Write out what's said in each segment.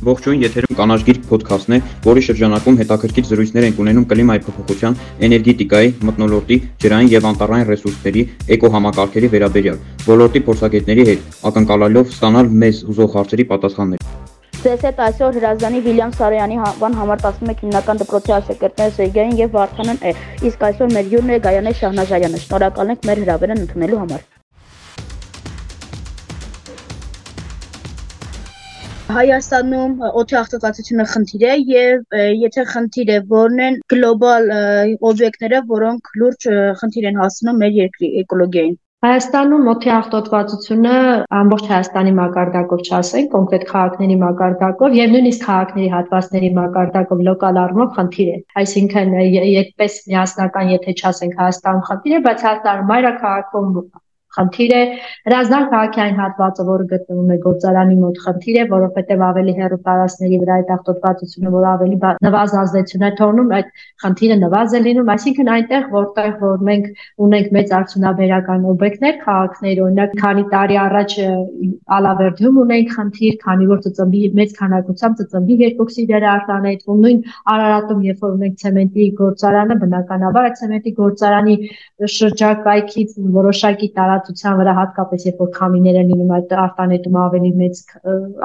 Ողջույն, եթերում կանաչ գիրք ոդքասթն է, որի շրջանակում հետաքրքիր զրույցներ ենք ունենում կլիմայի փոփոխության, էներգետիկայի, մթնոլորտի, ջրային եւ անտառային ռեսուրսների, էկոհամակարգերի վերաբերյալ, ոլորտի փորձագետների հետ, ակնկալելով ստանալ մեզ հուզող հարցերի պատասխաններ։ Ձեզ հետ այսօր հրազդանի Վիլյամ Սարոյանի անվան համար 11 հիմնական դպրոցի աշակերտներ Սերգեյն եւ Վարդանն է։ Իսկ այսօր մեր հյուրն է Գայանե Շահնազարյանը։ Շնորհակալ ենք մեր հրավերն ընդունելու համար։ Հայաստանում օդի աղտոտվածությունը խնդիր է եւ եթե խնդիր է, որն են գլոբալ օբյեկտները, որոնք լուրջ խնդիր են հասցնում մեր երկրի էկոլոգիային։ Հայաստանում օդի աղտոտվածությունը ամբողջ Հայաստանի մակարդակով չասենք, կոնկրետ քաղաքների մակարդակով եւ նույնիսկ քաղաքների հատվածների մակարդակով լոկալ առումով խնդիր է։ Այսինքն, այդպես միասնական, եթե չասենք Հայաստանում խնդիր է, բայց Հայաստանում մայրաքաղաքում խնդիր է հրազդան քաղաքի այն հատվածը, որը գտնվում է գործարանի մոտ խնդիր է, որովհետև ավելի հեռու տարածքների վրա այդ աղտոտվածությունը, որ ավելի նվազ ազդեցություն է թողնում, այդ խնդիրը նվազ է լինում, այսինքն այնտեղ, որտեղ որ մենք ունենք մեծ արդյունաբերական օբյեկտներ, քաղաքներ, օրինակ, քանի տարի առաջ Ալավերդում ունենք խնդիր, քանի որ ծծմբի մեծ քանակությամբ ծծմբի երկօքսիդերը արտանետվում, նույն Արարատում, երբ որ ունենք ցեմենտի գործարանը, բնականաբար այդ ցեմենտի գործարանի շրջակայքից որոշակի տարածք տարածության վրա հատկապես երբ որ քամիները լինում այդ արտանետում ավելի մեծ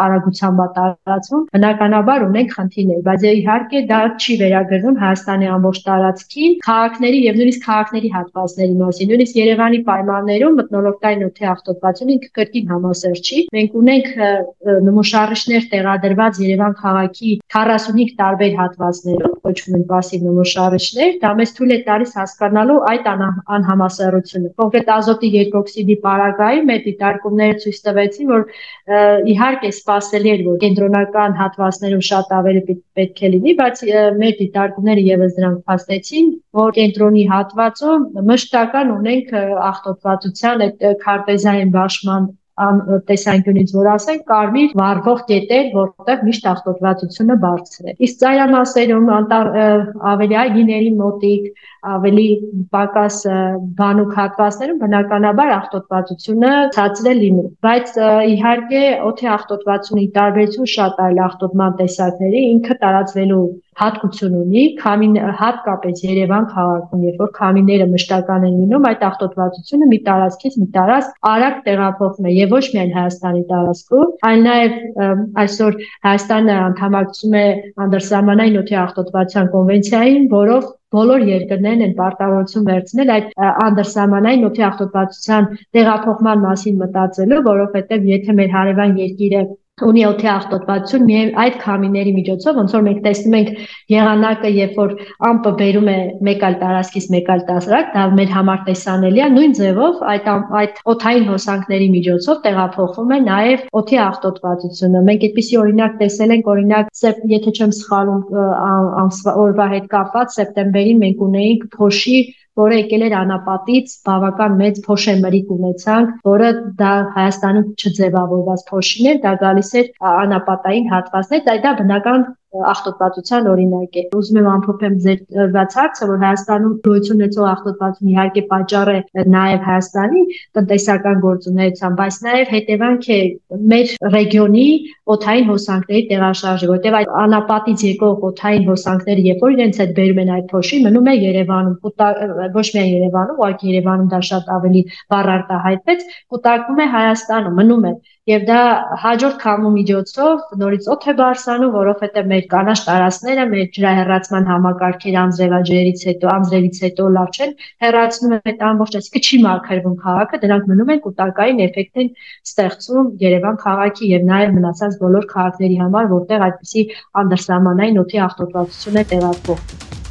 արագությամբ տարածվում բնականաբար ունենք խնդիրներ բայց իհարկե դա չի վերագրվում Հայաստանի ամբողջ տարածքին քաղաքների եւ նույնիսկ քաղաքների հատվածների մասին նույնիսկ Երևանի պայմաններում մտնոլորտային օդի աղտոտվածությունը ինքը կրկին համասեր չի մենք ունենք նմուշարիչներ տեղադրված Երևան քաղաքի 45 տարբեր հատվածներում կոչվում են пассив նմուշարիչներ դա մեզ թույլ է տալիս հասկանալու այդ անհամասեռությունը կոնկրետ ազոտի երկու օքսիդի պարագայում այդ դիտարկումները ցույց տվեցին, որ իհարկե սпасելի էր, որ կենտրոնական հատվածներում շատ ավելի պետք է լինի, բայց մեր դիտարկումները եւս դրանք փաստեցին, որ կենտրոնի հատվածում մշտական ունենք ախտոտվածության այդ քարտեզային բաշխման տեսանկյունից որ ասենք կարմիր վառվող կետեր, որտեղ միշտ ախտոտվածությունը բարձր է։ Իսկ ծայրամասերում ավելի այգիների մոտիկ ավելի պակաս բանուկ հատվածներում բնականաբար աղտոտվածությունը ցածր է լինում։ Բայց իհարկե օթի աղտոտվածությունը ի տարբերություն շատ այլ աղտոտման տեսակների ինքը տարածվելու հատկություն ունի, քամին հատկապես Երևան քաղաքում, երբ որ քամիները մշտական են լինում, այդ աղտոտվածությունը մի տարածքից մի տարածք արագ տեղափոխվում է եւ ոչ միայն Հայաստանի տարածքում, այլ նաեւ այսօր Հայաստանը անդամակցում է անդրսահմանային օթի աղտոտվածության կոնվենցիային, որով բոլոր երկրներն են պարտավորություն վերցնել այդ անդրսահմանային օդի աղտոտվածության տեղափոխման մասին մտածելու, որովհետև եթե մեր հարևան երկիրը ունի օթի աղտոտվածություն միայն այդ քամիների միջոցով ոնց որ մենք տեսնում ենք եղանակը երբ որ ամպը բերում է մեկ այլ տարածքից մեկ այլ տարածք դա մեր համար տեսանելի է նույն ձևով այդ այդ օթային հոսանքների միջոցով տեղափոխվում է նաև օթի աղտոտվածությունը մենք այդպիսի օրինակ տեսել ենք օրինակ եթե չեմ սխալվում օրվա հետ կապված սեպտեմբերին մենք ունեինք փոշի որը եկել էր անապատից բավական մեծ փոշեմրիկ ունեցանք, որը դա Հայաստանում չձևավորված փոշին էր, դա գալիս էր անապատային հատվածներ, դա դա բնական աղտոտվածության օրինակ է։ Ուզում եմ ամփոփեմ ձեր բաց հարցը, որ Հայաստանում գոյություն ունեցող աղտոտվածություն իհարկե պատճառ է նաև Հայաստանի տնտեսական գործունեության, բայց նաև հետևանք է մեր ռեգիոնի օթային հոսանքների տեղաշարժը, որտեղ այդ անապատից եկող օթային հոսանքները, երբ որ իրենց հետ բերում են այդ փոշի, մնում է Երևանում, ոչ միայն Երևանում, ուղղակի Երևանում դա շատ ավելի բառ արտահայտվեց, կուտակվում է Հայաստանում, մնում է եւ դա հաջորդ քամու միջոցով նորից օդ է բարձրանում, որովհետեւ մեր կանաչ տարածքները մեր ջրահեռացման համակարգերը անձրևաջրերից հետո, անձրևից հետո լավ չեն հեռացնում այդ ամբողջ, այսինքն չի մաքրվում քաղաքը, դրանք մնում են կուտակային էֆեկտ են ստեղծում Երևան քաղաքի եւ նաեւ մնացած բոլոր քաղաքների համար, որտեղ այդպիսի անդրսահմանային օդի աղտոտվածություն է տեղափոխվում։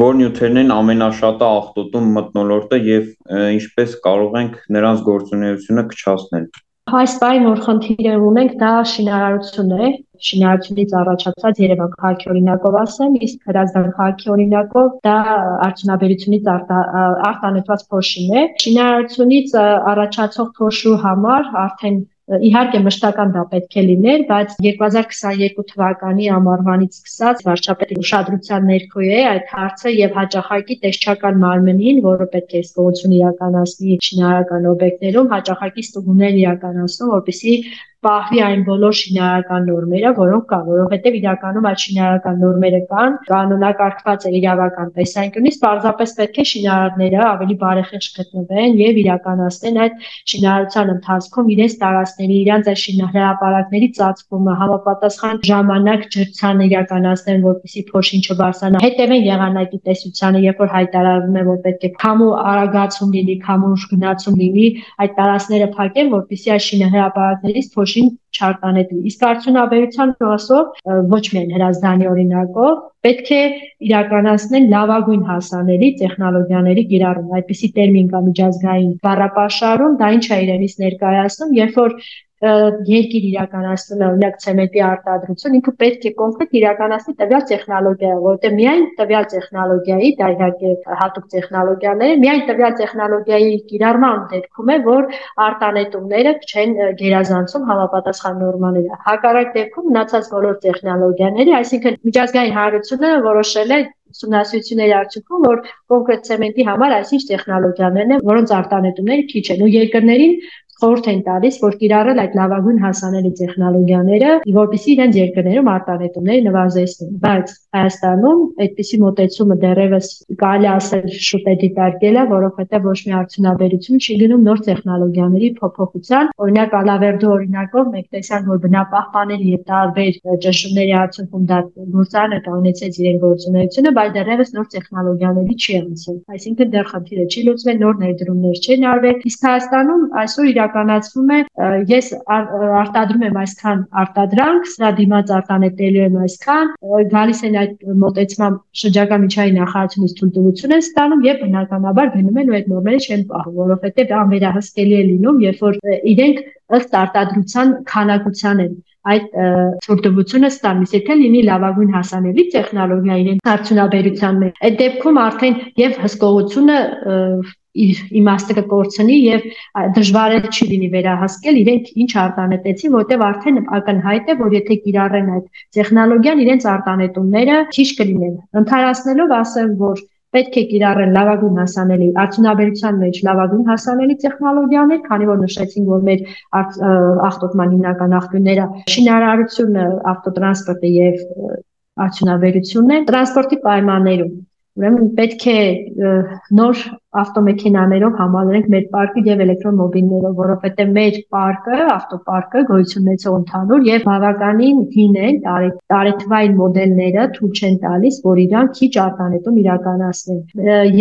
որ նյութերն են ամենաշատը աղտոտում մթնոլորտը եւ ինչպես կարող ենք նրանց գործունեությունը կչացնել։ Այս պայն որ խնդիրը ունենք, դա շինարարությունն է, շինարարությունից առաջացած Երևան քաղաքի օրինակով ասեմ, իսկ Հրազդան քաղաքի օրինակով դա արդյունաբերությունից արտանետված փոշին է։ Շինարարությունից առաջացող փոշու համար արդեն Իհարկե մշտական դա պետք է լիներ, բայց 2022 թվականի ամառվանից սկսած վարչապետի ուշադրության ներքո է այդ հարցը եւ հաճախակի տեսչական մարմնին, որը պետք է զգոություն իրականացնի շինարարական օբյեկտներում, հաճախակի ստուգումներ իրականացնում, որպեսզի պահվի այն բոլոր շինարարական նորմերը, որոնք կան, որովհետև իրականում այդ շինարարական նորմերը կան, կանոնակարգված է իրավական տեսանկյունից, պարզապես պետք է շինարարները ավելի բարեխիղճ գտնվեն եւ իրականացնեն այդ շինարարության ընթացքում իրենց տարածքների, իրենց այդ շինահրապարակների ծածկումը համապատասխան ժամանակ ջրցանը իրականացնեն, որպեսզի փոշին չբարձրանա։ Հետևեն եղանակի տեսությանը, երբ որ հայտարարվում է, որ պետք է քամու արագացում լինի, քամու գնացում լինի, այդ տարածքները փակեն, որպեսզի այդ շինահրապարակներից փոշ ոչինչ չարտանետվի։ Իսկ արդյունաբերության մասով ոչ միայն հրազդանի օրինակով պետք է իրականացնել լավագույն հասանելի տեխնոլոգիաների կիրառում։ Այդպիսի տերմին կա միջազգային բառապաշարում, դա ինչ է իրենից ներկայացնում, երբ որ երկիր իրականացնում է օրինակ ցեմենտի արտադրություն, ինքը պետք է կոնկրետ իրականացնի տվյալ տեխնոլոգիա, որովհետև միայն տվյալ տեխնոլոգիայի, դա իհարկե հատուկ տեխնոլոգիաներ, միայն տվյալ տեխնոլոգիայի կիրառման դեպքում է, որ արտանետումները չեն գերազանցում համապատասխան նորմաները։ Հակառակ դեպքում մնացած բոլոր տեխնոլոգիաները, այսինքն միջազգային հանրությունը որոշել է ուսումնասիրությունների արդյունքում, որ կոնկրետ ցեմենտի համար այսինչ տեխնոլոգիաներն են, որոնց արտանետումները քիչ են ու երկրներին խորհուրդ են տալիս, որ կիրառել այդ լավագույն հասանելի տեխնոլոգիաները, որպեսզի իրենց երկրներում արտանետումները նվազեցնեն։ Բայց Հայաստանում այդպիսի մոտեցումը դեռևս կարելի ասել շուտ է դիտարկել որովհետև ոչ մի արդյունաբերություն չի գնում նոր տեխնոլոգիաների փոփոխության։ Օրինակ Ալավերդու օրինակով մենք տեսանք, որ բնապահպանելի եւ տարբեր ճնշումների արդյունքում դա գործարանը կանեցեց իրեն գործունեությունը, բայց դեռևս նոր տեխնոլոգիաների չի անցել։ Այսինքն դեռ խնդիրը չի լուծվել, նոր ներդրումներ չեն արվել։ Իսկ Հայաստանում այսօր իրական իրականացվում է ես արտադրում եմ այսքան արտադրանք, սրա դիմաց արտանետելու եմ այսքան, գալիս են այդ մոտեցման շրջակա միջային նախարարությունից թույլտվություն են ստանում եւ բնականաբար գնում են ու այդ նորմերը չեն պահում, որովհետեւ անվերահսկելի է լինում, երբ որ իրենք ըստ արտադրության քանակության են այդ թույլտվությունը ստանալիս, եթե լինի լավագույն հասանելի տեխնոլոգիա իրեն արդյունաբերության մեջ։ Այդ դեպքում արդեն եւ հսկողությունը իր իմաստը կկորցնի եւ դժվար է չի լինի վերահասկել իրենք ինչ արտանետեցին, որտեվ արդեն ակնհայտ է, որ եթե կիրառեն այդ տեխնոլոգիան, իրենց արտանետումները քիչ կլինեն։ Ընթարացնելով ասեմ, որ պետք է կիրառեն լավագույն հասանելի արդյունաբերության մեջ լավագույն հասանելի տեխնոլոգիաներ, քանի որ նշեցինք, որ մեր ախտոտման հիմնական աղբյուրները շինարարությունը, ավտոտրանսպորտը եւ արդյունաբերությունն են տրանսպորտի պայմաններում Ուրեմն պետք է նոր ավտոմեքենաներով համալրենք մեր պարկը եւ էլեկտրոմոբիլներով, որովհետեւ մեր պարկը, ավտոպարկը գոյություն ունեցող ընդհանուր եւ բավականին հին են, տարեթվային մոդելները թույլ չեն տալիս, որ իրանք քիչ արտանետում իրականացնեն։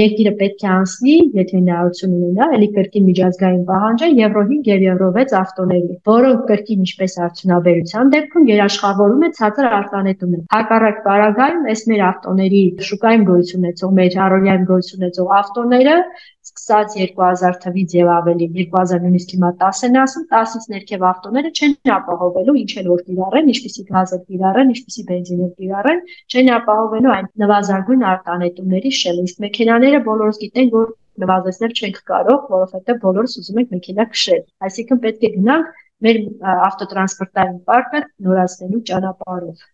Երկիրը պետք է անցնի, եթե հնարավորություն ունենա, էլի կրկին միջազգային պահանջը Եվրո 5 եւ Եվրո 6 ավտոների, որոնք կրկին ինչպես արդյունաբերության դեպքում երաշխավորում է ցածր արտանետում են։ Հակառակ պարագայում այս մեր ավտոների շուկայում գոյություն ունեցող, մեր առօրյայում գոյություն ունեցող ավտոները սկսած 2000 թվից եւ ավելի 2000 նույնիսկ հիմա 10-ն ասում 10-ից ներքև ավտոները չեն ապահովելու ինչ էլ որ կիրառեն, ինչպիսի գազը կիրառեն, ինչպիսի բենզինը կիրառեն, չեն ապահովելու այն նվազագույն արտանետումների շեմը։ Իսկ մեքենաները բոլորս գիտենք, որ նվազեցնել չենք կարող, որովհետեւ բոլորս ուզում ենք մեքենա քշել։ Այսինքն պետք է գնանք մեր ավտոտրանսպորտային պարկը նորացնելու ճանապարհով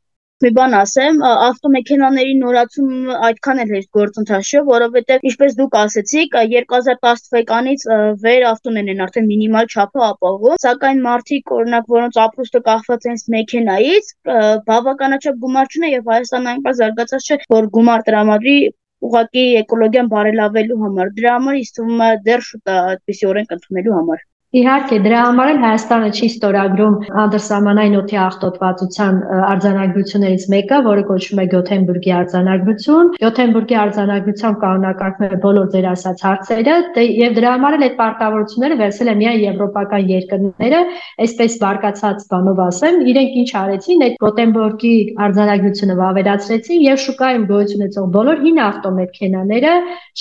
մի բան ասեմ, ավտոմեքենաների նորացումը այդքան էլ հեշտ գործընթաց չէ, որովհետև ինչպես դուք ասեցիք, 2010 թվականից վեր ավտոներն են արդեն մինիմալ չափը ապահովում, սակայն մարդիկ, օրինակ, որոնց ապրուստը կախված է մեքենայից, բավականաչափ գումար չունեն եւ Հայաստանը այնպես զարգացած չէ, որ գումար տրամադրի ուղղակի էկոլոգիան բարելավելու համար։ Դրա համար ինձ թվում է դեռ շուտ է այդպիսի օրենք ընդունելու համար։ Իհարկե, դրա համար էլ Հայաստանը չի ստորագրում անդրսահմանային օթի ախտոտվածության արձանագրություններից մեկը, որը կոչվում է Գյոթենբուրգի արձանագրություն։ Գյոթենբուրգի արձանագրությամբ կանոնակարգվում է բոլոր ձեր ասած հարցերը, դե, եւ դրա համար էլ այդ պարտավորությունները վերցել է միայն եվրոպական երկրները, այսպես բարգացած բանով ասեմ, իրենք ինչ արեցին, այդ Գյոթենբուրգի արձանագրությունը վավերացրեցին եւ շուկայում գոյություն ունեցող բոլոր հին ավտոմեքենաները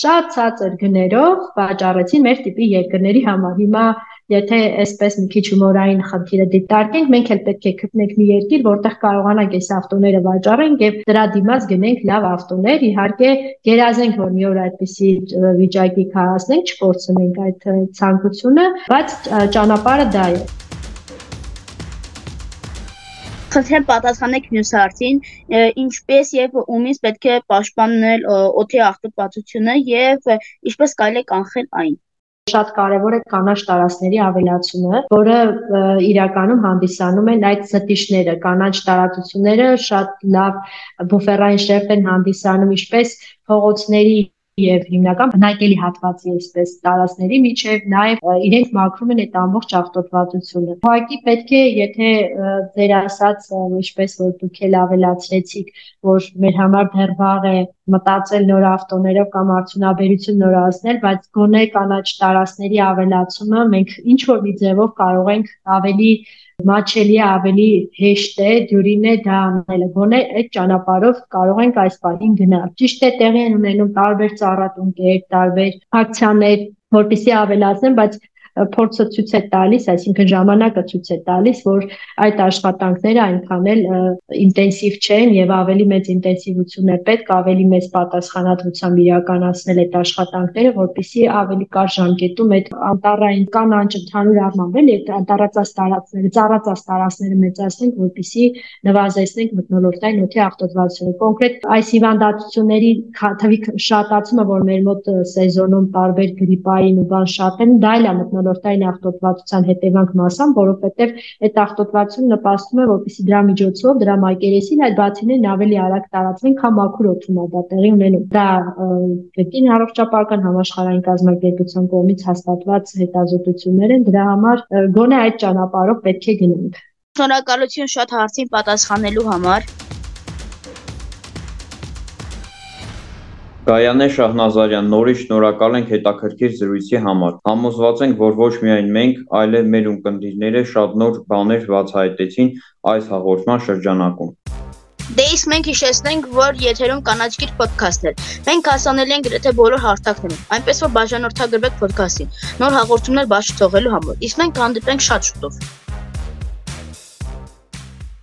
շատ ցածր գներով վաճառեցին մեր տիպի երկրների համար։ Հիմա Եթե այսպես մի քիչ հումորային խնդիրը դիտարկենք, մենք էլ պետք է գտնենք մի երկիր, որտեղ կարողանանք այս ավտոները վաճառենք եւ դրա դիմաց գնենք լավ ավտոներ, իհարկե գերազենք, որ մի օր այդպիսի վիճակի քահասնենք, չկորցնենք այդ ցանկությունը, բայց ճանապարհը դա է։ Խնդրեմ պատասխանեք մյուս հարցին, ինչպես եւ ումից պետք է պաշտպանել օթի աղտոտվածությունը եւ ինչպես կարելի է կանխել այն շատ կարևոր է կանաչ տարածքների ավելացումը, որը իրականում հանդիսանում են այդ զտիչները, կանաչ տարածությունները շատ լավ բուֆերային շերտ են հանդիսանում ինչպես փողոցների եւ հիմնական բնակելի հատվածի այսպես տարածքների միջև նաեւ իրենք մաքրում են այդ ամբողջ աղտոտվածությունը։ Ուղղակի պետք է, եթե ձեր ասած ինչպես որ դուք էլ ավելացրեցիք, որ մեր համար դեռ վաղ է մտածել նոր ավտոներով կամ արդյունաբերություն նորացնել, բայց գոնե կանաչ տարածքների ավելացումը մենք ինչ որ մի ձևով կարող ենք ավելի մաչելի ավելի հեշտ է դյուրին է դա անելը գոնե այդ ճանապարհով կարող ենք այս բանին գնալ ճիշտ է տեղի են ունենում տարբեր ծառատունկեր տարբեր ակցիաներ որտիսի ավելացնեն բայց փորձը ցույց է տալիս, այսինքն ժամանակը ցույց է տալիս, որ այդ աշխատանքները այնքան էլ ինտենսիվ չեն եւ ավելի մեծ ինտենսիվություն է պետք, ավելի մեծ պատասխանատվությամբ իրականացնել այդ աշխատանքները, որպեսզի ավելի կար ժամկետում այդ անտառային կանանչ ընդհանուր առմամբ էլ այդ անտառածած տարածքները, ծառածած տարածքները մեծացնենք, որպեսզի նվազեցնենք մթնոլորտային օդի աղտոտվածությունը։ Կոնկրետ այս հիվանդությունների թվի շատացումը, որ մեր մոտ սեզոնում տարբեր գրիպային ու բան շատ են, դա էլ է մթնոլորտային մթնոլորտային աղտոտվածության հետևանք մասամբ, որովհետև այդ աղտոտվածությունը նպաստում է, որպեսզի դրա միջոցով դրա մակերեսին այդ բացիներն ավելի արագ տարածվեն, քան մաքուր օդում է դա տեղի ունենում։ Դա պետքին առողջապահական համաշխարհային կազմակերպության կողմից հաստատված հետազոտություններ են, դրա համար գոնե այդ ճանապարհով պետք է գնանք։ Շնորհակալություն շատ հարցին պատասխանելու համար։ Գայանե Շահնազարյան, նորից շնորհակալ ենք հետաքրքիր զրույցի համար։ Համոզված ենք, որ ոչ միայն մենք, այլև մեր ունկնդիրները շատ նոր բաներ բացահայտեցին այս հաղորդման շրջանակում։ Դե իսկ մենք հիշեցնենք, որ եթերում կանաչկիր ոդքասթ է։ Մենք հասանելի ենք գրեթե բոլոր հարթակներում, այնպես որ բաժանորդագրվեք ոդքասթին։ Նոր հաղորդումներ բաց չթողելու համար։ Իսկ մենք հանդիպենք շատ շուտով։